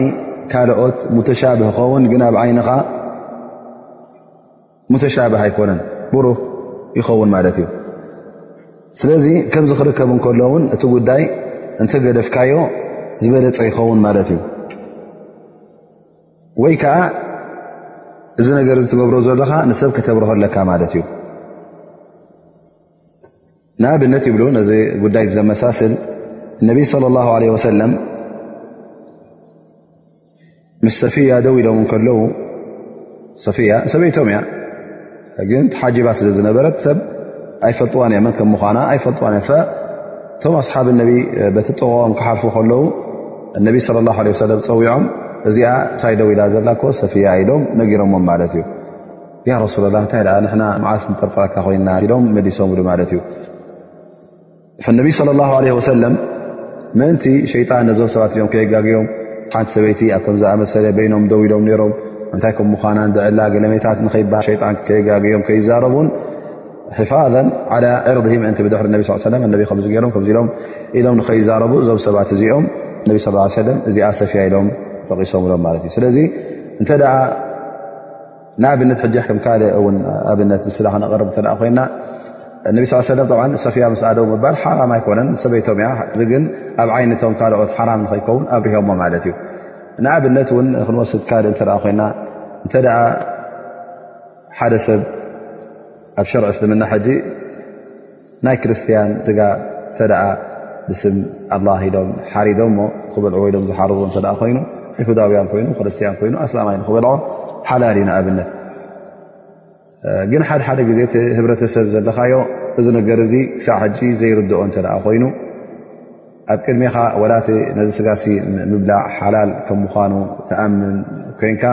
ካልኦት ሙተሻቢህ ኸውን ግን ኣብ ዓይንኻ ሙተሻብህ ኣይኮነን ብሩህ ይኸውን ማለት እዩ ስለዚ ከምዚ ክርከብ እንከሎ ውን እቲ ጉዳይ እንተገደፍካዮ ዝበለፀ ይኸውን ማለት እዩ ወይ ከዓ እዚ ነገር ዝትገብሮ ዘለኻ ንሰብ ክተብርሆ ኣለካ ማለት እዩ ንኣብነት ይብሉ ነዚ ጉዳይ ዘመሳስል ነቢይ ለ ላ ለ ወሰለም ምስ ሰፊያ ደው ኢሎም ከለዉ ሰፊያ ሰበይቶም እያ ግን ሓጂባ ስለ ዝነበረት ሰብ ኣይፈልጥዋን እያ መን ከም ምኳና ኣይፈልጥዋን እያ እቶም ኣስሓብ ነቢ በቲ ጥቕኦም ክሓልፉ ከለዉ እነቢ ስለ ላ ለ ሰለም ፀዊዖም እዚኣ እንታይ ደው ኢላ ዘላ ኮ ሰፊያ ኢሎም ነጊሮሞም ማለት እዩ ያ ረሱላ ላ እንታይ ንሕና መዓስ ንጠርጥረካ ኮይና ኢሎም መሊሶምሉ ማለት እዩ ነቢ صለ ላ ለ ወሰለም ምእንቲ ሸይጣን ነዞም ሰባት እዚኦም ከየጋግዮም ሓንቲ ሰበይቲ ኣብ ከም ዝኣመሰለ በይኖም ደው ኢሎም ነይሮም እንታይ ከም ምዃናን ብዕላ ገለሜታት ንኸይባ ሸጣን ከየጋግዮም ከይዛረቡን ሕፋዘ ዓላ ዕርድ ምእንቲ ብድሕሪ ነቢ ስ ሰለ ነቢ ከምዚ ገይሮም ከምዚ ኢሎም ኢሎም ንኸይዛረቡ እዞም ሰባት እዚኦም ነቢ ስ ሰለም እዚኣ ሰፊያ ኢሎም ጠቒሶምሎም ማለት እዩ ስለዚ እንተ ደኣ ንኣብነት ሕጃ ከም ካልእ እውን ኣብነት ምስላ ክነቕርብ እተ ኮይና ነቢ ስ ሰለ ሰፍያ ምስ ኣደው ምባል ሓራም ኣይኮነን ሰበይቶም እያ እዚ ግን ኣብ ዓይነቶም ካልኦት ሓራም ንኸይከውን ኣብርሆሞ ማለት እዩ ንኣብነት እውን ክንወስድ ካልእ እተ ኮይና እንተ ሓደ ሰብ ኣብ ሸርዕ እስልምና ሕጂ ናይ ክርስትያን ስጋ እተ ብስም ኣላ ኢሎም ሓሪዶሞ ክበልዑ ወኢሎም ዝሓርቡ እተ ኮይኑ ይሁዳውያን ኮይኑ ክርስትያን ኮይኑ ኣስላማይ ንክበልዖ ሓላል እዩ ንኣብነት ግን ሓደ ሓደ ግዜ እቲ ህብረተሰብ ዘለካዮ እዚ ነገር እዚ ክሳዕ ሕጂ ዘይርድኦ እተ ኮይኑ ኣብ ቅድሜኻ ወላ እቲ ነዚ ስጋሲ ምብላዕ ሓላል ከም ምዃኑ ትኣምን ኮይንካ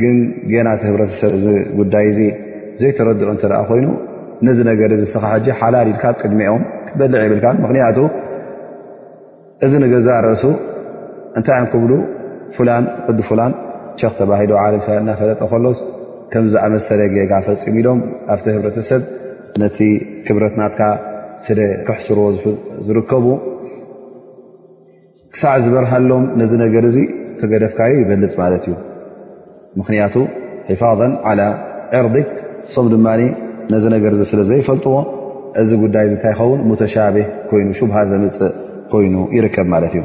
ግን ገና እቲ ህብረተሰብ እዚ ጉዳይ እዚ ዘይተረድኦ እንተ ኮይኑ ነዚ ነገር እዚ ስኻ ሕጂ ሓላል ኢልካ ኣብ ቅድሚኦም ክትበልዕ ይብልካ ምኽንያቱ እዚ ንገዛእ ርእሱ እንታይ እዮም ክብሉ ፍላን ዕዲ ፍላን ቸኽ ተባሂሉ ዓለም እናፈለጠ ከሎስ ከም ዝኣመሰለ ጌጋ ፈፂሙ ኢሎም ኣብቲ ህብረተሰብ ነቲ ክብረት ናትካ ስለ ክሕስርዎ ዝርከቡ ክሳዕ ዝበርሃሎም ነዚ ነገር እዚ ተገደፍካዮ ይበልፅ ማለት እዩ ምኽንያቱ ሒፋظ ዓላ ዕርዲ እሶም ድማ ነዚ ነገር እዚ ስለ ዘይፈልጥዎ እዚ ጉዳይ እዚ እንታይ ይኸውን ሙተሻብህ ኮይኑ ሹብሃ ዘምፅእ ኮይኑ ይርከብ ማለት እዩ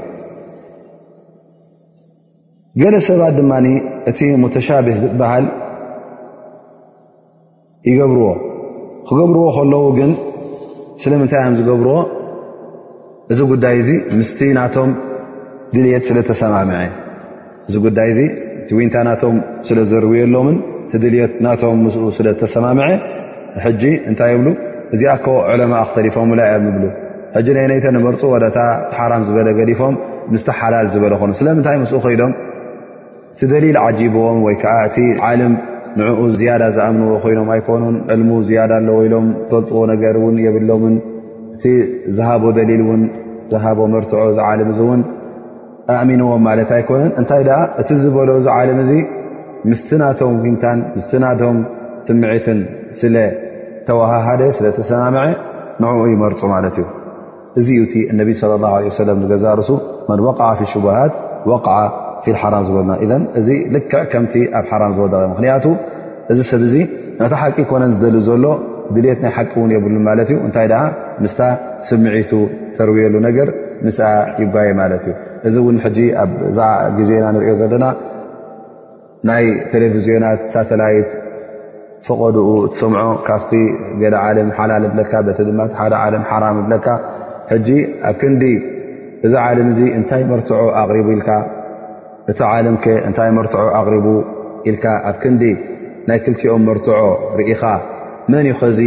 ገለ ሰባት ድማ እቲ ሙተሻብህ ዝበሃል ይገብርዎ ክገብርዎ ከለዉ ግን ስለምንታይ እዮም ዝገብርዎ እዚ ጉዳይ እዚ ምስቲ ናቶም ድልት ስለተሰማምዐ እዚ ጉዳይ እዚ እቲ ዊንታ ናቶም ስለ ዘርውየሎምን እቲ ድልት ናቶም ምስ ስለተሰማምዐ ሕጂ እንታይ ይብሉ እዚኣ ኮ ዕለማ ክተሪፎምላ እዮ ይብሉ ሕጂ ናይ ነይተ ንመርፁ ወደታ ሓራም ዝበለ ገዲፎም ምስቲ ሓላል ዝበለ ኮኑ ስለምንታይ ምስ ከይዶም እቲ ደሊል ዓጂብዎም ወይ ከዓ እቲ ዓልም ንዕኡ ዝያዳ ዝኣምንዎ ኮይኖም ኣይኮኑን፣ ዕልሙ ዝያዳ ኣለዎ ኢሎም ዝፈልጥዎ ነገር እውን የብሎምን፣ እቲ ዝሃቦ ደሊል እውን ዝሃቦ መርትዖ እዚ ዓልም እዚ እውን ኣእሚንዎም ማለት ኣይኮነን፣ እንታይ ደኣ እቲ ዝበሎ እዚ ዓልም እዚ ምስቲ ናቶም ዊንታን ምስቲ ናቶም ስምዒትን ስለ ተወሃሃደ ስለተሰማምዐ ንዕኡ ይመርፁ ማለት እዩ። እዚ እዩ እቲ እነቢ صለ ላه ለ ሰለም ዝገዛእ ርእሱ መን ወቃዓ ፊ ሽቡሃት ወቃዓ ፊ ሓራም ዝበሉና ኢዘ እዚ ልክዕ ከምቲ ኣብ ሓራም ዝወደቀ ምክንያቱ እዚ ሰብ እዚ ናቲ ሓቂ ኮነን ዝደሊ ዘሎ ድልት ናይ ሓቂ እውን የብሉን ማለት እዩ እንታይ ደኣ ምስታ ስምዒቱ ተርብየሉ ነገር ምስ ይጓየ ማለት እዩ እዚ እውን ሕጂ ኣብዛ ግዜና ንሪኦ ዘለና ናይ ቴሌቭዝዮናት ሳተላይት ፈቐድኡ እትሰምዖ ካብቲ ገለ ዓለም ሓላል ብለካ በቲ ድማ ሓደ ዓለም ሓራም ብለካ ሕጂ ኣብ ክንዲ እዚ ዓለም እዚ እንታይ መርትዖ ኣቕሪቡ ኢልካ እቲ ዓለም ከ እንታይ መርትዖ ኣቕሪቡ ኢልካ ኣብ ክንዲ ናይ ክልቲኦም መርትዖ ርኢኻ መን እዩ ኸዚ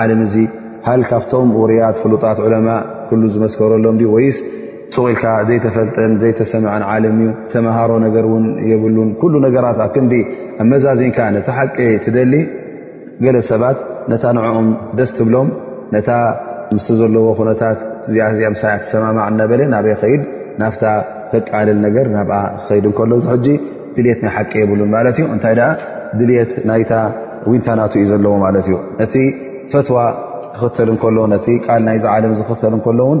ዓለም እዚ ሃል ካብቶም ውሩያት ፍሉጣት ዑለማ ኩሉ ዝመስከረሎም ዩ ወይስ ስቕ ኢልካ ዘይተፈልጠን ዘይተሰምዐን ዓለም እዩ። ተመሃሮ ነገር እውን የብሉን። ኩሉ ነገራት ኣብ ክንዲ ኣብ መዛዚንካ ነቲ ሓቂ ትደሊ ገለ ሰባት ነታ ንዕኦም ደስ ትብሎም ነታ ምስ ዘለዎ ኩነታት እዚኣዚኣ ምሳያ ትሰማማዕ እናበለ ናበይ ኸይድ ናፍታ ተቃልል ነገር ናብኣ ክኸይድ እንከሎ እዚ ሕጂ ድልት ናይ ሓቂ የብሉን ማለት እዩ እንታይ ደኣ ድልት ናይታ ዊንታናቱ እዩ ዘለዎ ማለት እዩ ነቲ ፈትዋ ክኽተል እንከሎ ነቲ ቃል ናይዚ ዓለም ዝኽተል እንከሎ እውን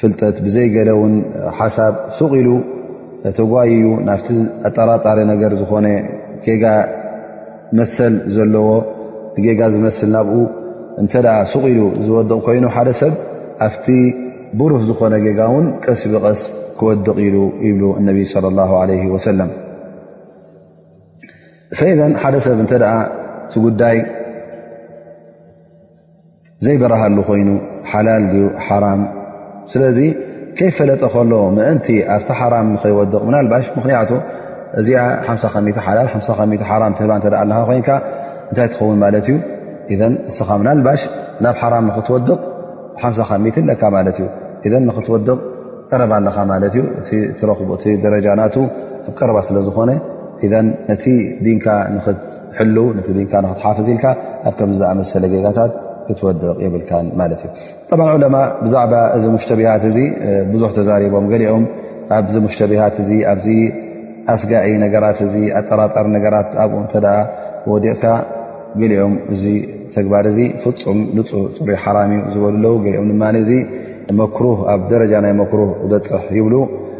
ፍልጠት ብዘይ ገለ ውን ሓሳብ ሱቕ ኢሉ ተጓይዩ ናብቲ ኣጠራጣሪ ነገር ዝኾነ ጌጋ መሰል ዘለዎ ንጌጋ ዝመስል ናብኡ እንተ ሱቕ ኢሉ ዝወድቕ ኮይኑ ሓደ ሰብ ኣብቲ ብሩህ ዝኾነ ጌጋ ውን ቀስ ብቐስ ክወድቕ ኢሉ ይብሉ እነቢ صለ ላ ለ ወሰለም ፈኢዘን ሓደ ሰብ እንተ እቲ ጉዳይ ዘይበረሃሉ ኮይኑ ሓላል ድዩ ሓራም ስለዚ ከይ ፈለጠ ከሎ ምእንቲ ኣብቲ ሓራም ንኸይወድቕ ምናልባሽ ምኽንያቱ እዚኣ ሓ ከሚ ሓላ ሓ ከሚ ሓራም ትህባ እተ ኣለኻ ኮይንካ እንታይ ትኸውን ማለት እዩ እዘን እስኻ ምናልባሽ ናብ ሓራም ንኽትወድቕ ሓ ከሚ ኣለካ ማለት እዩ እዘን ንኽትወድቕ ቀረባ ኣለኻ ማለት እዩ እእቲ ደረጃ ናቱ ኣብ ቀረባ ስለ ዝኾነ እዘን ነቲ ዲንካ ንኽት ሕሉ ነቲ ዲንካ ንክትሓፍዝ ኢልካ ኣብ ከም ዝኣመሰለ ጌጋታት ክትወድቕ የብልካን ማለት እዩ ጠብ ዑለማ ብዛዕባ እዚ ሙሽተቢሃት እዚ ብዙሕ ተዛሪቦም ገሊኦም ኣብዚ ሙሽተቢሃት እዚ ኣብዚ ኣስጋዒ ነገራት እዚ ኣጠራጣሪ ነገራት ኣብኡ እንተ ወዲቕካ ገሊኦም እዚ ተግባር እዚ ፍፁም ንፁ ፅሩይ ሓራም እዩ ዝበሉ ኣለዉ ገሊኦም ድማ እዚ መክሩህ ኣብ ደረጃ ናይ መክሩህ ዝበፅሕ ይብሉ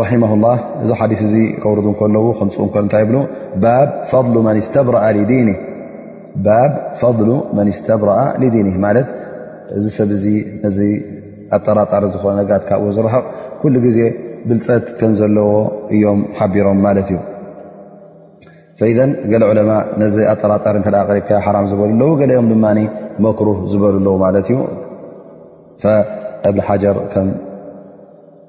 ራማ ላ እዚ ሓዲስ እዚ ከውርዱ ከለዉ ከምፅ እንታይ ይብሉ ባብ ፈضሉ መን ስተብረኣ ሊዲኒ ማለት እዚ ሰብ እዚ ነዚ ኣጠራጣሪ ዝኾነ ነጋት ካብኡ ዝረሕቕ ኩሉ ግዜ ብልፀት ከም ዘለዎ እዮም ሓቢሮም ማለት እዩ ፈኢዘ ገለ ዕለማ ነዚ ኣጠራጣሪ እተ ቅሪብካ ሓራም ዝበሉ ኣለዉ ገሊኦም ድማ መክሩህ ዝበሉ ኣለዉ ማለት እዩ እብን ሓጀር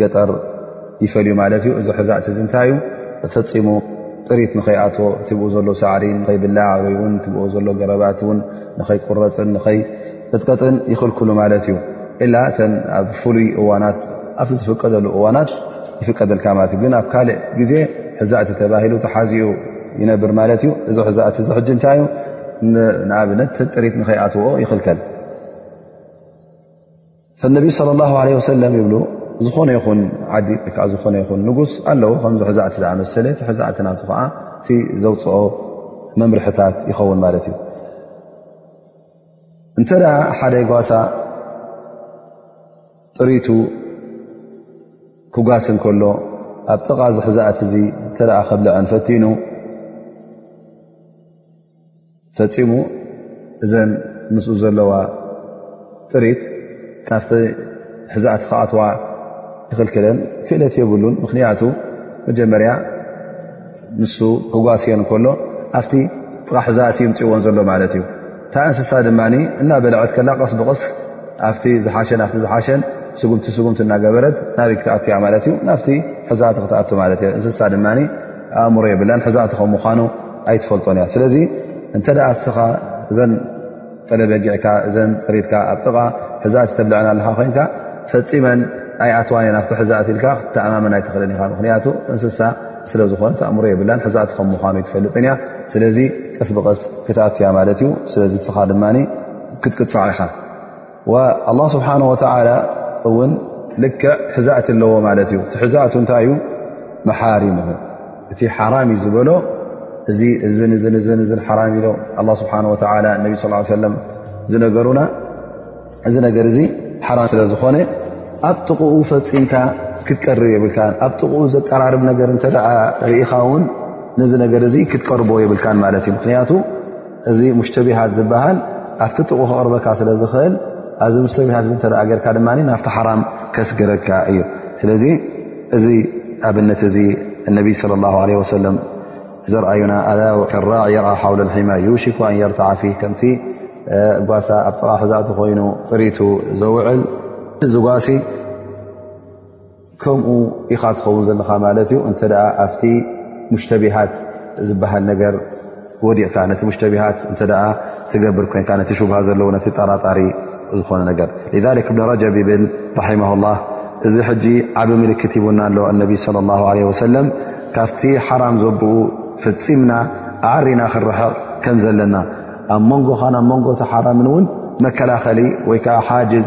ገጠር ይፈልዩ ማለት እዩ እዚ ሕዛእቲ እዚ እንታይ እዩ ፈፂሙ ጥሪት ንኸይኣት ትብኡ ዘሎ ሳዕሪ ንኸይብላዕ ወይ ውን ትብኡ ዘሎ ገረባት ን ንኸይቁረፅን ንኸይቅጥቀጥን ይኽልክሉ ማለት እዩ ኢላ ተን ኣብ ፍሉይ እዋናት ኣብቲ ዝፍቀደሉ እዋናት ይፍቀደልካ ማለት እዩ ግን ኣብ ካልእ ግዜ ሕዛእቲ ተባሂሉ ተሓዚኡ ይነብር ማለት እዩ እዚ ሕዛእቲ እዚ ሕጂ እንታይ እዩ ንኣብነት ጥሪት ንኸይኣትዎ ይኽልከል ፈነቢ صለ ላ ለ ወሰለም ይብሉ ዝኾነ ይኹን ዓዲ ወይከዓ ዝኾነ ይኹን ንጉስ ኣለዉ ከምዚ ሕዛእቲ ዝኣመሰለ እቲ ሕዛእቲ ናቱ ከዓ እቲ ዘውፅኦ መምርሕታት ይኸውን ማለት እዩ እንተ ደኣ ሓደ ጓሳ ጥሪቱ ኩጋስ እንከሎ ኣብ ጥቓ ዚ ሕዛእቲ እዚ እተ ከብልዐን ፈቲኑ ፈፂሙ እዘን ምስ ዘለዋ ጥሪት ካብቲ ሕዛእቲ ክኣትዋ ይኽልክለን ክእለት የብሉን ምኽንያቱ መጀመርያ ንሱ ክጓስዮን እከሎ ኣብቲ ጥቓ ሕዛእቲ ይምፅዎን ዘሎ ማለት እዩ እታ እንስሳ ድማ እናበለዐት ከላ ቀስ ብቕስ ኣብቲ ዝሓሸን ኣብቲ ዝሓሸን ስጉምቲ ስጉምቲ እናገበረት ናበይ ክትኣትያ ማለት እዩ ናብቲ ሕዛእቲ ክትኣቱ ማለት እዮ እንስሳ ድማ ኣእምሮ የብላን ሕዛእቲ ከም ምኳኑ ኣይትፈልጦን እያ ስለዚ እንተ ኣስኻ እዘን ጠለበጊዕካ እዘን ጥሪትካ ኣብ ጥቓ ሕዛእቲ ተብልዐና ኣለካ ኮይንካ ፈፂመን ኣይኣትዋን እየን ኣብቲ ሕዛእቲ ኢልካ ክተኣማመን ኣይትኽእልን ኢኻ ምክንያቱ እንስሳ ስለ ዝኾነ ኣእምሮ የብላን ሕዛእቲ ከም ምኳኑ ይትፈልጥን እያ ስለዚ ቀስ ብቐስ ክትኣትያ ማለት እዩ ስለዚ እስኻ ድማ ክትቅፅዓ ኢኻ ኣላህ ስብሓን ወተዓላ እውን ልክዕ ሕዛእቲ ኣለዎ ማለት እዩ እቲ ሕዛእቱ እንታይ እዩ መሓሪም እቲ ሓራም እዩ ዝበሎ እዚ እዝን እን እን እን ሓራም ኢሎ ኣላ ስብሓን ወተላ ነቢ ስ ሰለም ዝነገሩና እዚ ነገር እዚ ሓራም ስለ ዝኾነ ኣብ ጥቕኡ ፈፂምካ ክትቀርብ የብልካ ኣብ ጥቕኡ ዘቀራርብ ነገር እተ ርኢኻ እውን ነዚ ነገር እዚ ክትቀርቦ የብልካ ማለት እዩ ምክንያቱ እዚ ሙሽተቢሃት ዝበሃል ኣብቲ ጥቑ ክቕርበካ ስለ ዝኽእል ኣዚ ሙስተቢሃት እዚ እተደኣ ገርካ ድማ ናብቲ ሓራም ከስግረካ እዩ ስለዚ እዚ ኣብነት እዚ እነቢ ስለ ላ ለ ወሰለም ዘርኣዩና ኣላ ከራዕ የርኣ ሓውለ ልሒማ ዩሽኩ ኣን የርትዓ ፊ ከምቲ ጓሳ ኣብ ጥቓ ሕዛእቲ ኮይኑ ጥሪቱ ዘውዕል እዚ ጓሲ ከምኡ ኢኻ ትኸውን ዘለኻ ማለት እዩ እንተ ኣብቲ ሙሽተቢሃት ዝበሃል ነገር ወዲቕካ ነቲ ሙሽተቢሃት እተ ትገብር ኮንካ ነቲ ሽብሃ ዘለዎ ነቲ ጠራጣሪ ዝኾነ ነገር ذ እብኒ ረጀብ ይብል ራማ ላ እዚ ሕጂ ዓብ ምልክት ሂቡና ኣሎ ኣነቢ صለ ላ ለ ወሰለም ካብቲ ሓራም ዘብኡ ፈፂምና ኣዕሪና ክንርሕቕ ከም ዘለና ኣብ መንጎኻን ኣብ መንጎቲ ሓራምን እውን መከላኸሊ ወይከዓ ሓጅዝ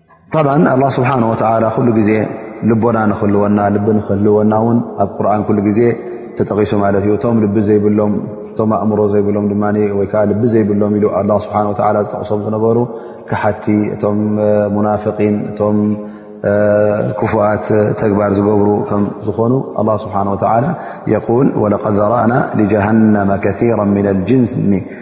ብ ኣላ ስብሓን ወላ ኩሉ ግዜ ልቦና ንክልወና ልቢ ንክልወና ውን ኣብ ቁርን ኩሉ ግዜ ተጠቒሱ ማለት እዩ እቶም ልቢ ዘይብሎም እቶም ኣእምሮ ዘይብሎም ድማ ወይዓ ልቢ ዘይብሎም ኢሉ ኣ ስብሓ ላ ዝጠቕሶም ዝነበሩ ክሓቲ እቶም ሙናፍቒን እቶም ክፉኣት ተግባር ዝገብሩ ከም ዝኾኑ ኣላ ስብሓን ወላ የል ወለቀ ዘራእና ጀሃነመ ከራ ምን ልጅንስ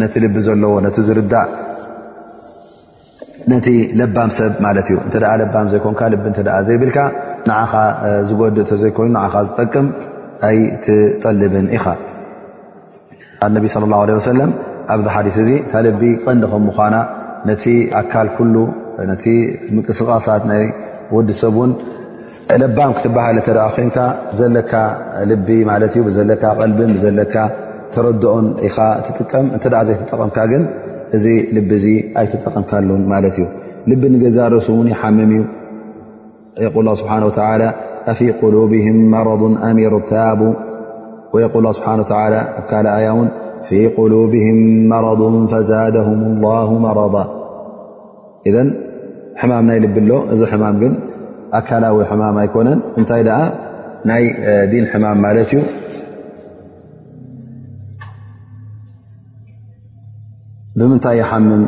ነቲ ልቢ ዘለዎ ነቲ ዝርዳእ ነቲ ለባም ሰብ ማለት እዩ እተ ለባም ዘይኮንካ ልቢ እተ ዘይብልካ ንዓኻ ዝጎድእ እተዘይኮይኑ ንዓኻ ዝጠቅም ኣይትጠልብን ኢኻ ኣነቢ ስለ ላሁ ለ ወሰለም ኣብዚ ሓዲስ እዚ እታ ልቢ ቀንዲ ከም ምዃና ነቲ ኣካል ኩሉ ነቲ ምንቅስቓሳት ናይ ወዲ ሰብ ውን ለባም ክትበሃል እተ ኮንካ ዘለካ ልቢ ማለት እዩ ዘለካ ቀልቢን ዘለካ ተረድኦን ኢኻ ትጥቀም እተ ዘይተጠቐምካ ግን እዚ ልቢ እዚ ኣይተጠቐምካሉን ማለት እዩ ልቢ ንገዛ ርእሱ እውን ይሓምም እዩ የል ስብሓ ኣፊ ቁሉብም መረض ኣም ይርታቡ ወል ስብሓ ኣብ ካል ኣያ ውን ፊ ቁሉብም መረض ፈዛደም ላ መረض ኢዘን ሕማም ናይ ልቢ ኣሎ እዚ ሕማም ግን ኣካላዊ ሕማም ኣይኮነን እንታይ ደኣ ናይ ዲን ሕማም ማለት እዩ ብምንታይ ይሓምም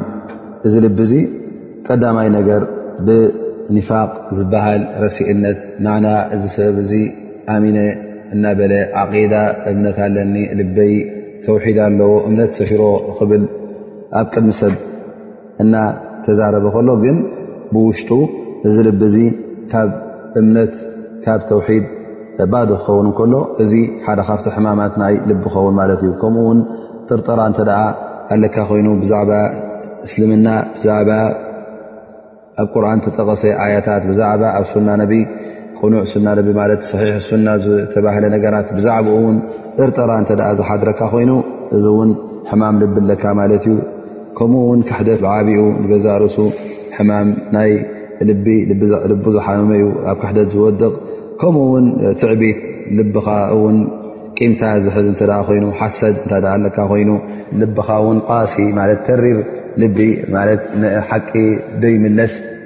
እዚ ልቢ እዙ ቀዳማይ ነገር ብኒፋቅ ዝበሃል ረሲእነት ማዕና እዚ ሰብ እዚ ኣሚነ እናበለ ዓቂዳ እምነት ኣለኒ ልበይ ተውሒድ ኣለዎ እምነት ሰፊሮ ክብል ኣብ ቅድሚ ሰብ እናተዛረበ ከሎ ግን ብውሽጡ እዚ ልቢ እዚ ካብ እምነት ካብ ተውሒድ ባዶ ክኸውን ከሎ እዚ ሓደ ካብቲ ሕማማት ናይ ልቢ ኸውን ማለት እዩ ከምኡ ውን ጥርጠራ እንተ ኣለካ ኮይኑ ብዛዕባ እስልምና ብዛዕባ ኣብ ቁርን ተጠቐሰ ኣያታት ብዛዕባ ኣብ ሱና ነቢ ቅኑዕ ሱና ነቢ ማለት ሰሒሕ ሱና ዝተባህለ ነገራት ብዛዕባኡ ውን ጥርጠራ እንተ ዝሓድረካ ኮይኑ እዚ እውን ሕማም ልቢ ኣለካ ማለት እዩ ከምኡ ውን ክሕደት ብዓቢኡ ንገዛ ርእሱ ሕማም ናይ ልቢ ልቡ ዝሓመመ ዩ ኣብ ክሕደት ዝወድቕ ከምኡ ውን ትዕቢት ልብኻ ውን ቂምታ ዝሕዝ እተ ኮይኑ ሓሰድ እተ ኣለካ ኮይኑ ልብኻ ውን ቃሲ ማለት ተሪር ልቢ ማለት ንሓቂ ዘይምለስ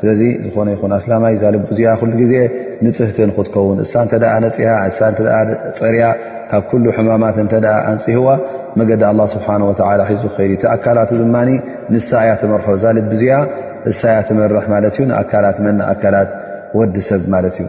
ስለዚ ዝኾነ ይኹን ኣስላማይ እዛ ልቡ እዚኣ ኩሉ ግዜ ንፅህቲ ንክትከውን እሳ እንተ ነፅሃ እሳ እተ ፀርያ ካብ ኩሉ ሕማማት እንተ ኣንፅህዋ መገዲ ኣላ ስብሓን ወተላ ሒዙ ክኸይድ እቲ ኣካላቱ ድማ ንሳ እያ ትመርሖ እዛ ልቢ እዚኣ እሳ እያ ትመርሕ ማለት እዩ ንኣካላት መን ንኣካላት ወዲ ሰብ ማለት እዩ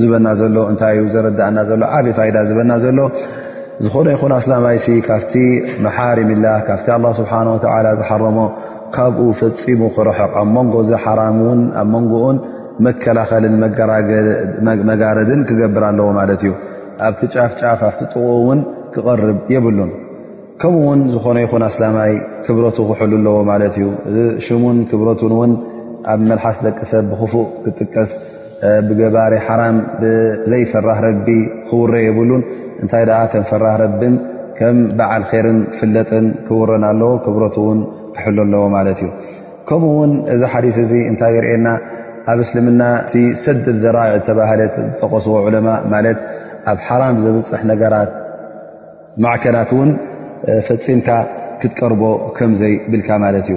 ዝበና ዘሎ እንታይ እዩ ዘረዳእና ዘሎ ዓብይ ፋይዳ ዝበና ዘሎ ዝኾነ ይኹን ኣስላማይ ሲ ካብቲ መሓርምላ ካብቲ ኣላ ስብሓን ወተላ ዝሓረሞ ካብኡ ፈፂሙ ክረሕቕ ኣብ መንጎ እዚ ሓራም እውን ኣብ መንጎኡን መከላኸልን መጋረድን ክገብር ኣለዎ ማለት እዩ ኣብቲ ጫፍጫፍ ኣብቲ ጥቕኡ እውን ክቐርብ የብሉን ከምኡ ውን ዝኾነ ይኹን ኣስላማይ ክብረቱ ክሕሉ ኣለዎ ማለት እዩ እዚ ሽሙን ክብረቱን እውን ኣብ መልሓስ ደቂ ሰብ ብክፉእ ክጥቀስ ብገባሪ ሓራም ብዘይፈራህ ረቢ ክውረ የብሉን እንታይ ደኣ ከም ፈራህ ረብን ከም በዓል ኼርን ፍለጥን ክውረን ኣለዎ ክብረቱ እውን ክሕሎ ኣለዎ ማለት እዩ ከምኡ ውን እዚ ሓዲስ እዚ እንታይ ይርእየና ኣብ እስልምና እቲ ሰድ ዘራዕ ዝተባህለት ዝጠቀስዎ ዑለማ ማለት ኣብ ሓራም ዘብፅሕ ነገራት ማዕከናት እውን ፈፂምካ ክትቀርቦ ከምዘይብልካ ማለት እዩ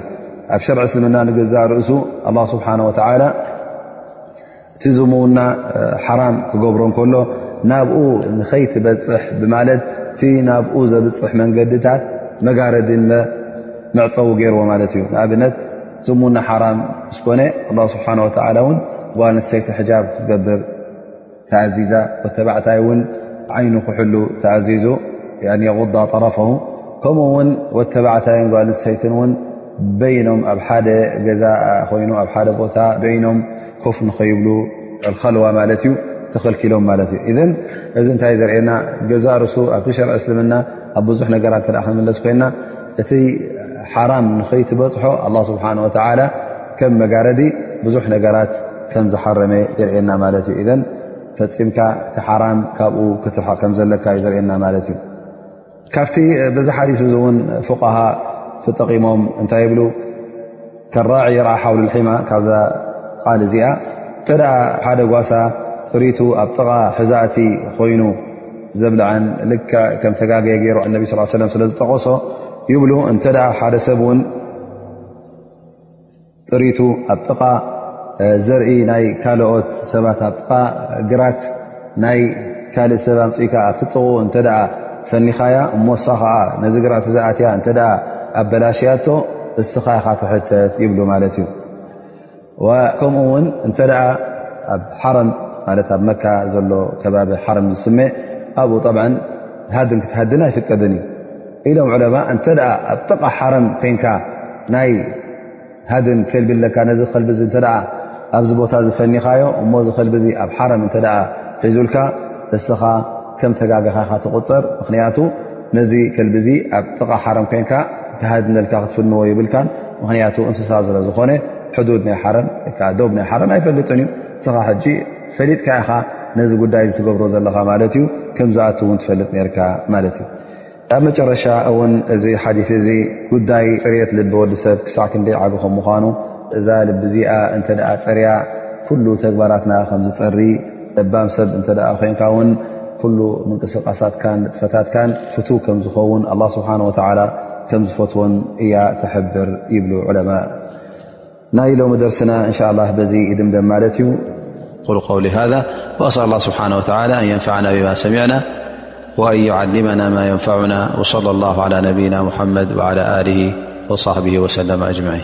ኣብ ሸርዒ እስልምና ንገዛእ ርእሱ ኣላ ስብሓን ወተዓላ እቲ ዝምውና ሓራም ክገብሮ እንከሎ ናብኡ ንኸይትበፅሕ ብማለት እቲ ናብኡ ዘብፅሕ መንገድታት መጋረዲ መዕፀዊ ገይርዎ ማለት እዩ ንኣብነት ዝምውና ሓራም ስኮነ ኣላ ስብሓን ወተዓላ እውን ጓል ንሰይቲ ሕጃብ ክትገብር ተኣዚዛ ወተባዕታይ ውን ዓይኑ ክሕሉ ተኣዚዙ ኣን የغض طረፈ ከምኡ ውን ወተባዕታይን ጓል ንሰይትን ውን በይኖም ኣብ ሓደ ገዛ ኮይኑ ኣብ ሓደ ቦታ በይኖም ኮፍ ንኸይብሉ ከልዋ ማለት እዩ ተኸልኪሎም ማለት እዩ እዘ እዚ እንታይ ዘርእየና ገዛ ርሱ ኣብቲ ሸርዒ እስልምና ኣብ ብዙሕ ነገራት ተ ክንምለስ ኮይና እቲ ሓራም ንኸይትበፅሖ ኣላ ስብሓን ወተዓላ ከም መጋረዲ ብዙሕ ነገራት ከም ዝሓረመ የርእየና ማለት እዩ እዘን ፈፂምካ እቲ ሓራም ካብኡ ክትርሕቕ ከም ዘለካ እዩ ዘርእየና ማለት እዩ ካብቲ በዚ ሓዲስ እዚ እውን ፍቃሃ ተጠቒሞም እንታይ ይብሉ ከራዒ የርዓ ሓውሊ ልሒማ ካብዛ ቃል እዚኣ እንተ ሓደ ጓሳ ጥሪቱ ኣብ ጥቓ ሕዛእቲ ኮይኑ ዘብልዐን ልክ ከም ተጋገየ ገይሩ ኣነቢ ስ ሰለም ስለ ዝጠቐሶ ይብሉ እንተ ሓደ ሰብ እውን ጥሪቱ ኣብ ጥቓ ዘርኢ ናይ ካልኦት ሰባት ኣብ ጥቓ ግራት ናይ ካልእ ሰብ ኣምፅእካ ኣብቲ ጥቕኡ እንተ ፈኒኻያ እሞሳ ኸዓ ነዚ ግራት ዝኣትያ እንተ ኣበላሽያቶ እስኻ ኢኻ ትሕተት ይብሉ ማለት እዩ ከምኡ ውን እንተ ኣብ ሓረም ማለት ኣብ መካ ዘሎ ከባቢ ሓረም ዝስመ ኣብኡ ጠ ሃድን ክትሃድን ኣይፍቀድን እዩ ኢሎም ዕለማ እንተ ኣብ ጥቓ ሓረም ኮንካ ናይ ሃድን ከልቢ ኣለካ ነዚ ከልቢ እዚ እተ ኣብዚ ቦታ ዝፈኒኻዮ እሞ እዚ ከልቢ እዚ ኣብ ሓረም እተ ሒዙልካ እስኻ ከም ተጋገኻ ኢኻ ትቁፀር ምኽንያቱ ነዚ ከልቢ እዚ ኣብ ጥቓ ሓረም ኮንካ ክሃድነልካ ክትፍንዎ ይብልካ ምኽንያቱ እንስሳ ስለ ዝኾነ ሕዱድ ናይ ሓረም ወይከዓ ዶብ ናይ ሓረም ኣይፈልጥን እዩ እስኻ ሕጂ ፈሊጥካ ኢኻ ነዚ ጉዳይ ዝትገብሮ ዘለኻ ማለት እዩ ከምዝኣት እውን ትፈልጥ ነርካ ማለት እዩ ኣብ መጨረሻ እውን እዚ ሓዲት እዚ ጉዳይ ፅርት ልቢ ወዲ ሰብ ክሳዕ ክንደይ ዓብ ከም ምዃኑ እዛ ልቢ እዚኣ እንተ ፀርያ ኩሉ ተግባራትና ከም ዝፀሪ ለባም ሰብ እንተ ኮንካ ውን ኩሉ ምንቅስቃሳትካን ንጥፈታትካን ፍትው ከም ዝኸውን ኣላ ስብሓን ወተላ ከም ዝፈትዎን እያ ተሕብር ይብሉ ዑለማ ناي لومدرسنا إن شاء الله بزي دمدم مالتي قل قول هذا وأسأل الله سبحانه وتعالى أن ينفعنا بما سمعنا وأن يعلمنا ما ينفعنا وصلى الله على نبينا محمد وعلى آله وصحبه وسلم أجمعين